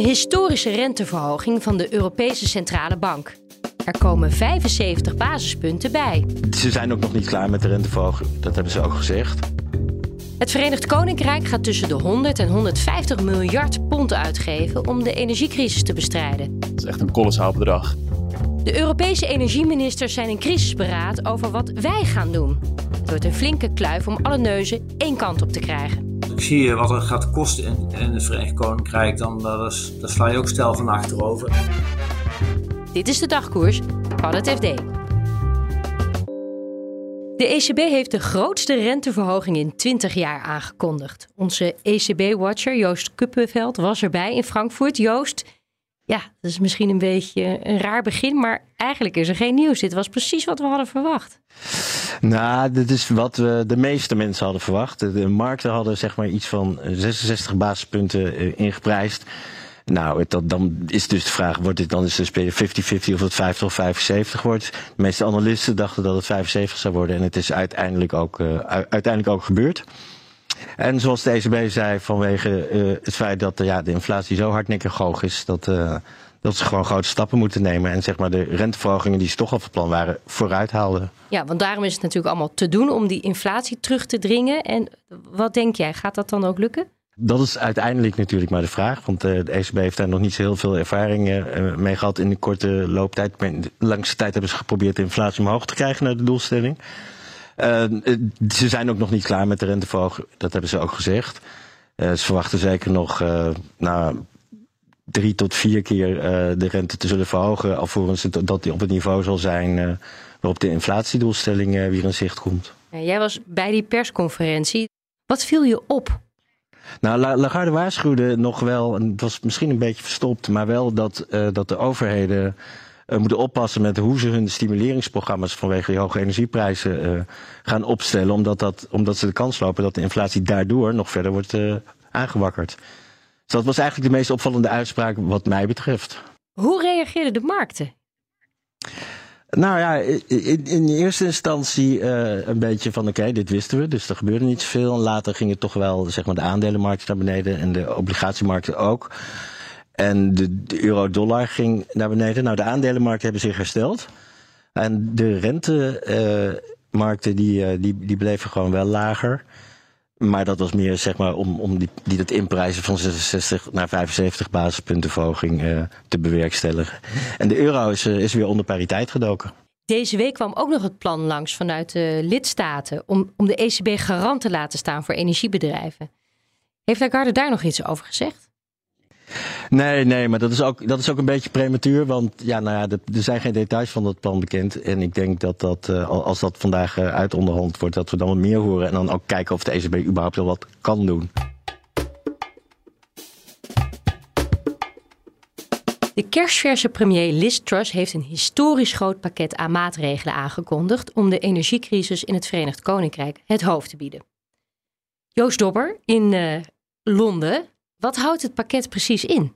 Historische renteverhoging van de Europese Centrale Bank. Er komen 75 basispunten bij. Ze zijn ook nog niet klaar met de renteverhoging, dat hebben ze ook gezegd. Het Verenigd Koninkrijk gaat tussen de 100 en 150 miljard pond uitgeven om de energiecrisis te bestrijden. Dat is echt een kolossaal bedrag. De Europese energieministers zijn in crisisberaad over wat wij gaan doen. Het wordt een flinke kluif om alle neuzen één kant op te krijgen. Zie je wat het gaat kosten in, in het Verenigd Koninkrijk, dan is, dat sla je ook stel van achterover. Dit is de dagkoers van het FD. De ECB heeft de grootste renteverhoging in 20 jaar aangekondigd. Onze ECB-watcher Joost Kuppenveld was erbij in Frankfurt. Joost, ja, dat is misschien een beetje een raar begin, maar eigenlijk is er geen nieuws. Dit was precies wat we hadden verwacht. Nou, dit is wat we de meeste mensen hadden verwacht. De markten hadden zeg maar iets van 66 basispunten eh, ingeprijsd. Nou, dan is dus de vraag, wordt dit dan eens 50-50 of het 50 of 75 wordt? De meeste analisten dachten dat het 75 zou worden en het is uiteindelijk ook, uh, uiteindelijk ook gebeurd. En zoals de ECB zei, vanwege uh, het feit dat uh, ja, de inflatie zo hardnekkig hoog is, dat, dat ze gewoon grote stappen moeten nemen. En zeg maar de renteverhogingen die ze toch al van plan waren, vooruit haalden. Ja, want daarom is het natuurlijk allemaal te doen om die inflatie terug te dringen. En wat denk jij, gaat dat dan ook lukken? Dat is uiteindelijk natuurlijk maar de vraag. Want de ECB heeft daar nog niet zo heel veel ervaring mee gehad in de korte looptijd. De langste tijd hebben ze geprobeerd de inflatie omhoog te krijgen naar de doelstelling. Uh, ze zijn ook nog niet klaar met de renteverhoging, dat hebben ze ook gezegd. Uh, ze verwachten zeker nog uh, nou, drie tot vier keer de rente te zullen verhogen, alvorens dat die op het niveau zal zijn waarop de inflatiedoelstelling weer in zicht komt. Jij was bij die persconferentie. Wat viel je op? Nou, Lagarde waarschuwde nog wel, en het was misschien een beetje verstopt, maar wel dat, dat de overheden moeten oppassen met hoe ze hun stimuleringsprogramma's vanwege die hoge energieprijzen uh, gaan opstellen. Omdat, dat, omdat ze de kans lopen dat de inflatie daardoor nog verder wordt uh, aangewakkerd. Dus dat was eigenlijk de meest opvallende uitspraak wat mij betreft. Hoe reageerden de markten? Nou ja, in, in eerste instantie uh, een beetje van oké, okay, dit wisten we, dus er gebeurde niet zoveel. Later ging het toch wel, zeg maar, de aandelenmarkt naar beneden en de obligatiemarkten ook. En de, euro-dollar ging naar beneden. Nou, de aandelenmarkten hebben zich hersteld. En de rentemarkten uh, die, uh, die, die bleven gewoon wel lager. Maar dat was meer zeg maar, om, om die, die dat inprijzen van 66 naar 75 basispunten verhoging uh, te bewerkstelligen. En de euro is, is weer onder pariteit gedoken. Deze week kwam ook nog het plan langs vanuit de lidstaten om, om de ECB garant te laten staan voor energiebedrijven. Heeft Lagarde daar nog iets over gezegd? Nee, nee, maar dat is ook, dat is ook een beetje prematuur. Want ja, nou ja, er zijn geen details van dat plan bekend. En ik denk dat, dat uh, als dat vandaag uh, uitonderhand wordt, dat we dan wat meer horen. En dan ook kijken of de ECB überhaupt wel wat kan doen. De kerstverse premier Liz Truss heeft een historisch groot pakket aan maatregelen aangekondigd om de energiecrisis in het Verenigd Koninkrijk het hoofd te bieden. Joost Dobber in uh, Londen wat houdt het pakket precies in?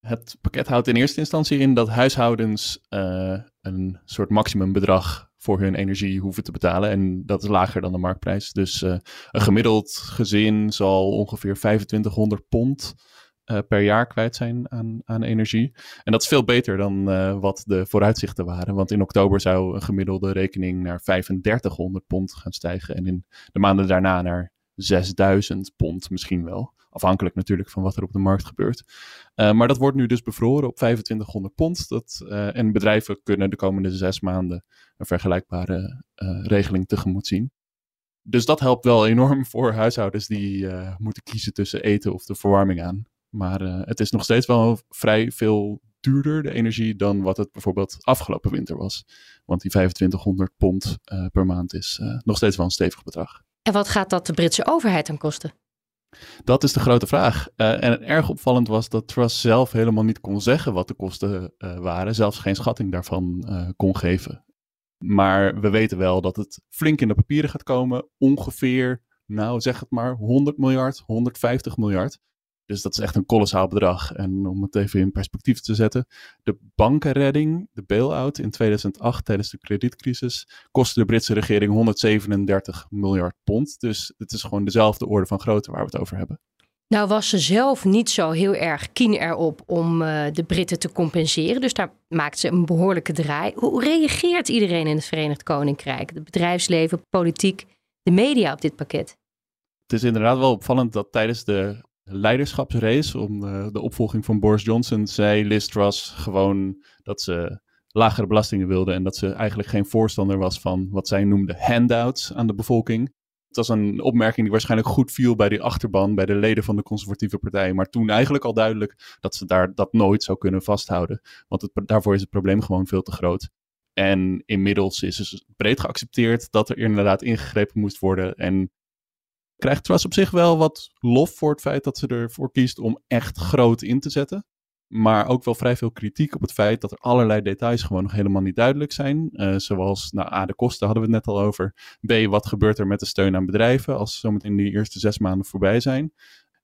Het pakket houdt in eerste instantie in dat huishoudens uh, een soort maximumbedrag voor hun energie hoeven te betalen. En dat is lager dan de marktprijs. Dus uh, een gemiddeld gezin zal ongeveer 2500 pond uh, per jaar kwijt zijn aan, aan energie. En dat is veel beter dan wat de vooruitzichten waren. Want in oktober zou een gemiddelde rekening naar 3500 pond gaan stijgen. En in de maanden daarna naar 6000 pond misschien wel. Afhankelijk natuurlijk van wat er op de markt gebeurt. Uh, maar dat wordt nu dus bevroren op 2500 pond. Dat, uh, en bedrijven kunnen de komende zes maanden een vergelijkbare uh, regeling tegemoet zien. Dus dat helpt wel enorm voor huishoudens die moeten kiezen tussen eten of de verwarming aan. Maar het is nog steeds wel vrij veel duurder, de energie, dan wat het bijvoorbeeld afgelopen winter was. Want die 2500 pond per maand is nog steeds wel een stevig bedrag. En wat gaat dat de Britse overheid dan kosten? Dat is de grote vraag. Uh, en erg opvallend was dat Truss zelf helemaal niet kon zeggen wat de kosten uh, waren, zelfs geen schatting daarvan uh, kon geven. Maar we weten wel dat het flink in de papieren gaat komen, ongeveer, nou zeg het maar, 100 miljard, 150 miljard. Dus dat is echt een kolossaal bedrag. En om het even in perspectief te zetten, de bankenredding, de bail-out in 2008 tijdens de kredietcrisis, kostte de Britse regering 137 miljard pond. Dus het is gewoon dezelfde orde van grootte waar we het over hebben. Nou was ze zelf niet zo heel erg keen erop om uh, de Britten te compenseren. Dus daar maakt ze een behoorlijke draai. Hoe reageert iedereen in het Verenigd Koninkrijk? Het bedrijfsleven, politiek, de media op dit pakket? Het is inderdaad wel opvallend dat tijdens de leiderschapsrace om uh, de opvolging van Boris Johnson zei Liz Truss gewoon dat ze lagere belastingen wilde en dat ze eigenlijk geen voorstander was van wat zij noemde handouts aan de bevolking. Het was een opmerking die waarschijnlijk goed viel bij die achterban, bij de leden van de conservatieve partij. Maar toen eigenlijk al duidelijk dat ze daar dat nooit zou kunnen vasthouden. Want het, daarvoor is het probleem gewoon veel te groot. En inmiddels is het breed geaccepteerd dat er inderdaad ingegrepen moest worden. En krijgt Truss op zich wel wat lof voor het feit dat ze ervoor kiest om echt groot in te zetten. Maar ook wel vrij veel kritiek op het feit dat er allerlei details gewoon nog helemaal niet duidelijk zijn. Uh, zoals, nou, A, de kosten hadden we het net al over. B, wat gebeurt er met de steun aan bedrijven als zometeen die eerste zes maanden voorbij zijn.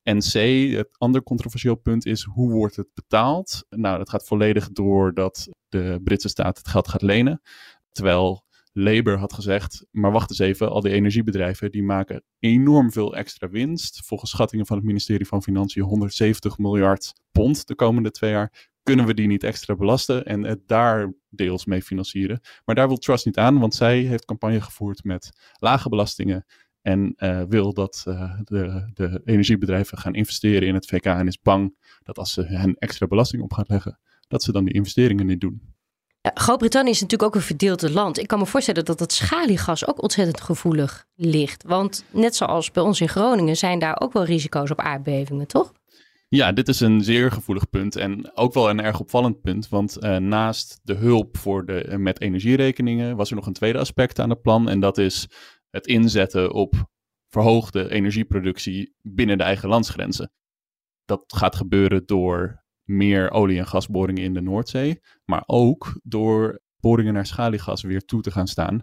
En C, het andere controversieel punt is, hoe wordt het betaald? Nou, dat gaat volledig door dat de Britse staat het geld gaat lenen. Terwijl Labour had gezegd, maar wacht eens even, al die energiebedrijven die maken enorm veel extra winst. Volgens schattingen van het ministerie van Financiën 170 miljard pond de komende twee jaar. Kunnen we die niet extra belasten en het daar deels mee financieren? Maar daar wil Trust niet aan, want zij heeft campagne gevoerd met lage belastingen en uh, wil dat uh, de, de energiebedrijven gaan investeren in het VK en is bang dat als ze hen extra belasting op gaat leggen, dat ze dan die investeringen niet doen. Groot-Brittannië is natuurlijk ook een verdeeld land. Ik kan me voorstellen dat dat schaliegas ook ontzettend gevoelig ligt. Want net zoals bij ons in Groningen zijn daar ook wel risico's op aardbevingen, toch? Ja, dit is een zeer gevoelig punt en ook wel een erg opvallend punt. Want uh, naast de hulp voor de, uh, met energierekeningen was er nog een tweede aspect aan het plan. En dat is het inzetten op verhoogde energieproductie binnen de eigen landsgrenzen. Dat gaat gebeuren door meer olie- en gasboringen in de Noordzee. Maar ook door boringen naar schaliegas weer toe te gaan staan.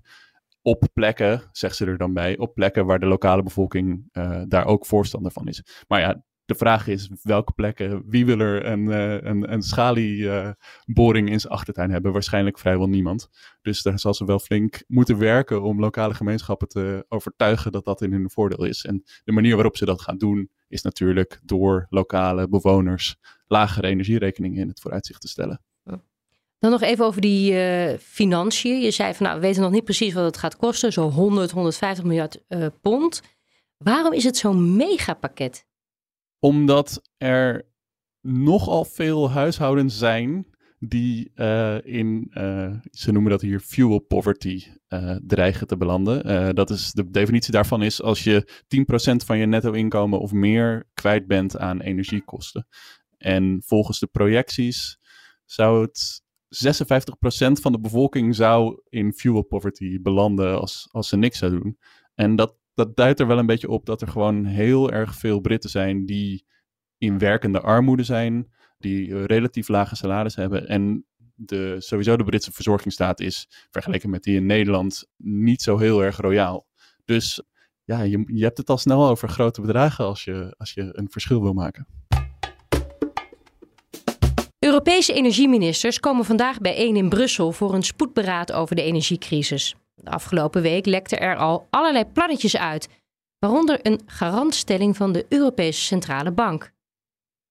Op plekken, zegt ze er dan bij, op plekken waar de lokale bevolking uh, daar ook voorstander van is. Maar ja, de vraag is welke plekken, wie wil er een, uh, een, een schalieboring uh, in zijn achtertuin hebben? Waarschijnlijk vrijwel niemand. Dus daar zal ze wel flink moeten werken om lokale gemeenschappen te overtuigen dat dat in hun voordeel is. En de manier waarop ze dat gaan doen is natuurlijk door lokale bewoners lagere energierekeningen in het vooruitzicht te stellen. Dan nog even over die uh, financiën. Je zei van nou, we weten nog niet precies wat het gaat kosten. Zo 100, 150 miljard uh, pond. Waarom is het zo'n megapakket? Omdat er nogal veel huishoudens zijn die uh, in, ze noemen dat hier fuel poverty, dreigen te belanden. dat is, de definitie daarvan is als je 10% van je netto inkomen of meer kwijt bent aan energiekosten. En volgens de projecties zou het 56% van de bevolking zou in fuel poverty belanden als, als ze niks zou doen. En dat, dat duidt er wel een beetje op dat er gewoon heel erg veel Britten zijn die in werkende armoede zijn, die relatief lage salaris hebben. En de, sowieso de Britse verzorgingsstaat is, vergeleken met die in Nederland, niet zo heel erg royaal. Dus ja, je, je hebt het al snel over grote bedragen als je, als je een verschil wil maken. Europese energieministers komen vandaag bijeen in Brussel voor een spoedberaad over de energiecrisis. De afgelopen week lekte er al allerlei plannetjes uit, waaronder een garantstelling van de Europese Centrale Bank.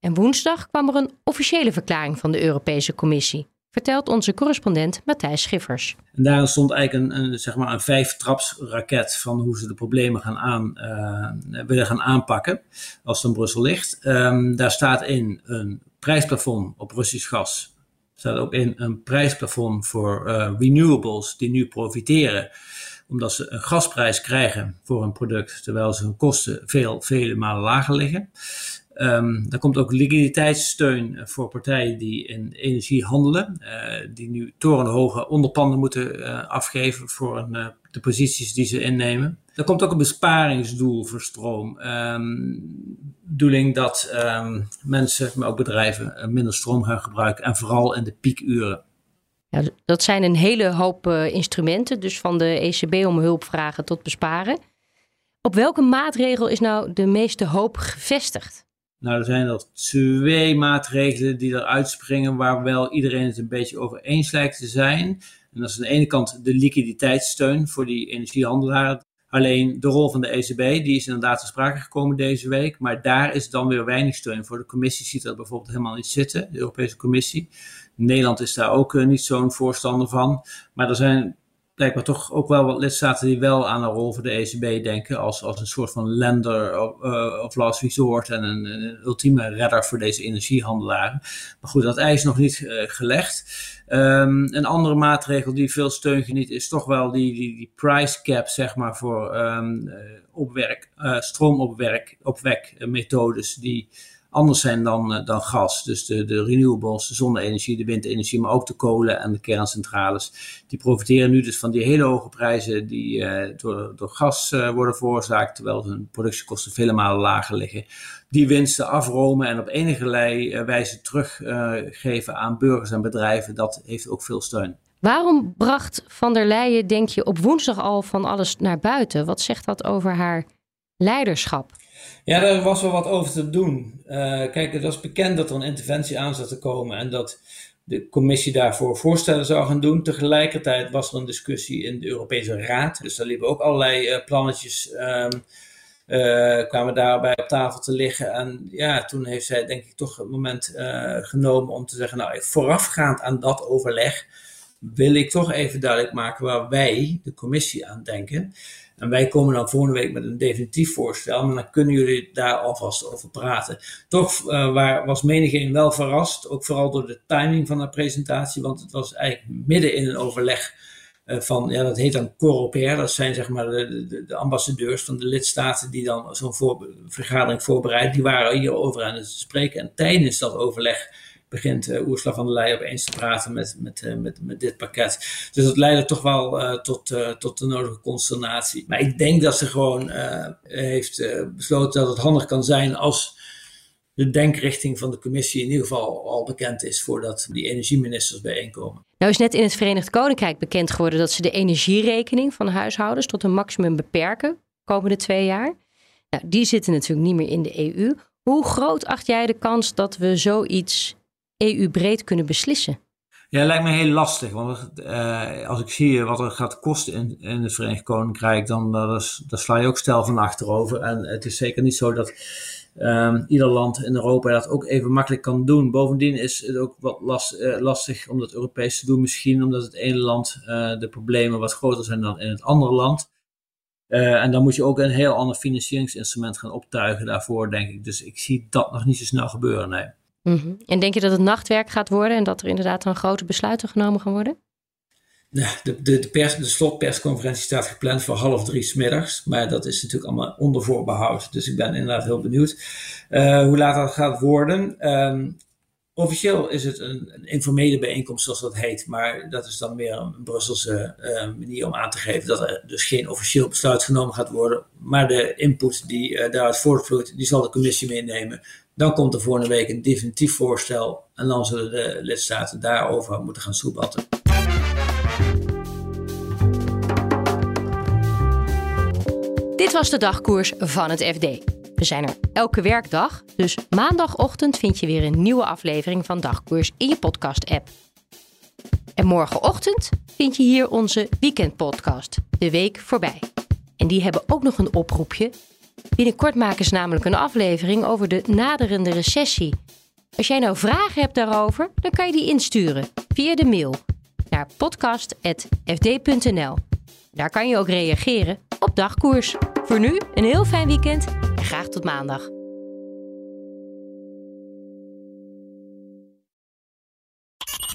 En woensdag kwam er een officiële verklaring van de Europese Commissie, vertelt onze correspondent Matthijs Schiffers. En daarin stond eigenlijk een, een, zeg maar een van hoe ze de problemen gaan aan, uh, willen gaan aanpakken als het in Brussel ligt. Um, daar staat in een prijsplafond op Russisch gas. Er staat ook in een prijsplafond voor uh, renewables die nu profiteren omdat ze een gasprijs krijgen voor een product, terwijl ze hun kosten veel, vele malen lager liggen. Um, er komt ook liquiditeitssteun voor partijen die in energie handelen, uh, die nu torenhoge onderpanden moeten uh, afgeven voor een, de posities die ze innemen. Er komt ook een besparingsdoel voor stroom. Um, bedoeling dat um, mensen, maar ook bedrijven, minder stroom gaan gebruiken. En vooral in de piekuren. Ja, dat zijn een hele hoop instrumenten, dus van de ECB om hulp vragen tot besparen. Op welke maatregel is nou de meeste hoop gevestigd? Nou, er zijn er twee maatregelen die eruit springen waar wel iedereen het een beetje over eens lijkt te zijn. En dat is aan de ene kant de liquiditeitssteun voor die energiehandelaren. Alleen de rol van de ECB, die is inderdaad te sprake gekomen deze week. Maar daar is dan weer weinig steun voor. De commissie ziet dat bijvoorbeeld helemaal niet zitten, de Europese Commissie. Nederland is daar ook uh, niet zo'n voorstander van. Maar er zijn blijkbaar toch ook wel wat lidstaten die wel aan een rol voor de ECB denken. Als, als een soort van lender of, uh, of last resort en een, ultieme redder voor deze energiehandelaren. Maar goed, dat ijs nog niet uh, gelegd. Um, een andere maatregel die veel steun geniet is toch wel die, die, die price cap, zeg maar, voor um, opwerk, stroomopwek methodes die anders zijn dan, uh, dan gas. Dus de, de renewables, de zonne-energie, de windenergie, maar ook de kolen en de kerncentrales. Die profiteren nu dus van die hele hoge prijzen die uh, door, door gas uh, worden veroorzaakt, terwijl hun productiekosten vele malen lager liggen. Die winsten afromen en op enige wijze teruggeven aan burgers en bedrijven, dat heeft ook veel steun. Waarom bracht van der Leyen, denk je, op woensdag al van alles naar buiten? Wat zegt dat over haar leiderschap? Ja, daar was wel wat over te doen. Uh, kijk, het was bekend dat er een interventie aan zat te komen en dat de commissie daarvoor voorstellen zou gaan doen. Tegelijkertijd was er een discussie in de Europese Raad. Dus daar liepen ook allerlei uh, plannetjes, um, uh, kwamen daarbij op tafel te liggen. En ja, toen heeft zij denk ik toch het moment genomen om te zeggen, nou, voorafgaand aan dat overleg wil ik toch even duidelijk maken waar wij, de commissie, aan denken. En wij komen dan volgende week met een definitief voorstel, maar dan kunnen jullie daar alvast over praten. Toch uh, waar, was menigeen wel verrast, ook vooral door de timing van de presentatie, want het was eigenlijk midden in een overleg uh, van, ja, dat heet dan Coroper, dat zijn zeg maar de, de, de ambassadeurs van de lidstaten die dan zo'n vergadering voorbereiden, die waren hierover aan het spreken. En tijdens dat overleg begint uh, van der Leyen opeens te praten met, met, uh, met, met dit pakket. Dus dat leidde toch wel uh, tot, tot de nodige consternatie. Maar ik denk dat ze gewoon heeft besloten dat het handig kan zijn als de denkrichting van de commissie in ieder geval al bekend is voordat die energieministers bijeenkomen. Nou is net in het Verenigd Koninkrijk bekend geworden dat ze de energierekening van huishoudens tot een maximum beperken komende twee jaar. Nou, die zitten natuurlijk niet meer in de EU. Hoe groot acht jij de kans dat we zoiets EU-breed kunnen beslissen? Ja, lijkt me heel lastig. Want uh, als ik zie wat er gaat kosten in, in het Verenigd Koninkrijk, dan daar sla je ook stel van achterover. En het is zeker niet zo dat um, ieder land in Europa dat ook even makkelijk kan doen. Bovendien is het ook wat last, uh, lastig om dat Europees te doen. Misschien omdat het ene land uh, de problemen wat groter zijn dan in het andere land. en dan moet je ook een heel ander financieringsinstrument gaan optuigen daarvoor, denk ik. Dus ik zie dat nog niet zo snel gebeuren, nee. -hmm. En denk je dat het nachtwerk gaat worden en dat er inderdaad dan grote besluiten genomen gaan worden? De, de, de, pers, de slotpersconferentie staat gepland voor half drie smiddags. Maar dat is natuurlijk allemaal onder voorbehoud. Dus ik ben inderdaad heel benieuwd uh, hoe laat dat gaat worden. Um, officieel is het een, een, informele bijeenkomst, zoals dat heet. Maar dat is dan weer een Brusselse uh, manier om aan te geven dat er dus geen officieel besluit genomen gaat worden. Maar de input die uh, daaruit voortvloeit, die zal de commissie meenemen. Dan komt er volgende week een definitief voorstel en dan zullen de lidstaten daarover moeten gaan soebatten. Dit was de dagkoers van het FD. We zijn er elke werkdag, dus maandagochtend vind je weer een nieuwe aflevering van Dagkoers in je podcast-app. En morgenochtend vind je hier onze weekendpodcast, De Week Voorbij. En die hebben ook nog een oproepje Binnenkort maken ze namelijk een aflevering over de naderende recessie. Als jij nou vragen hebt daarover, dan kan je die insturen via de mail naar podcast.fd.nl. Daar kan je ook reageren op dagkoers. Voor nu een heel fijn weekend en graag tot maandag.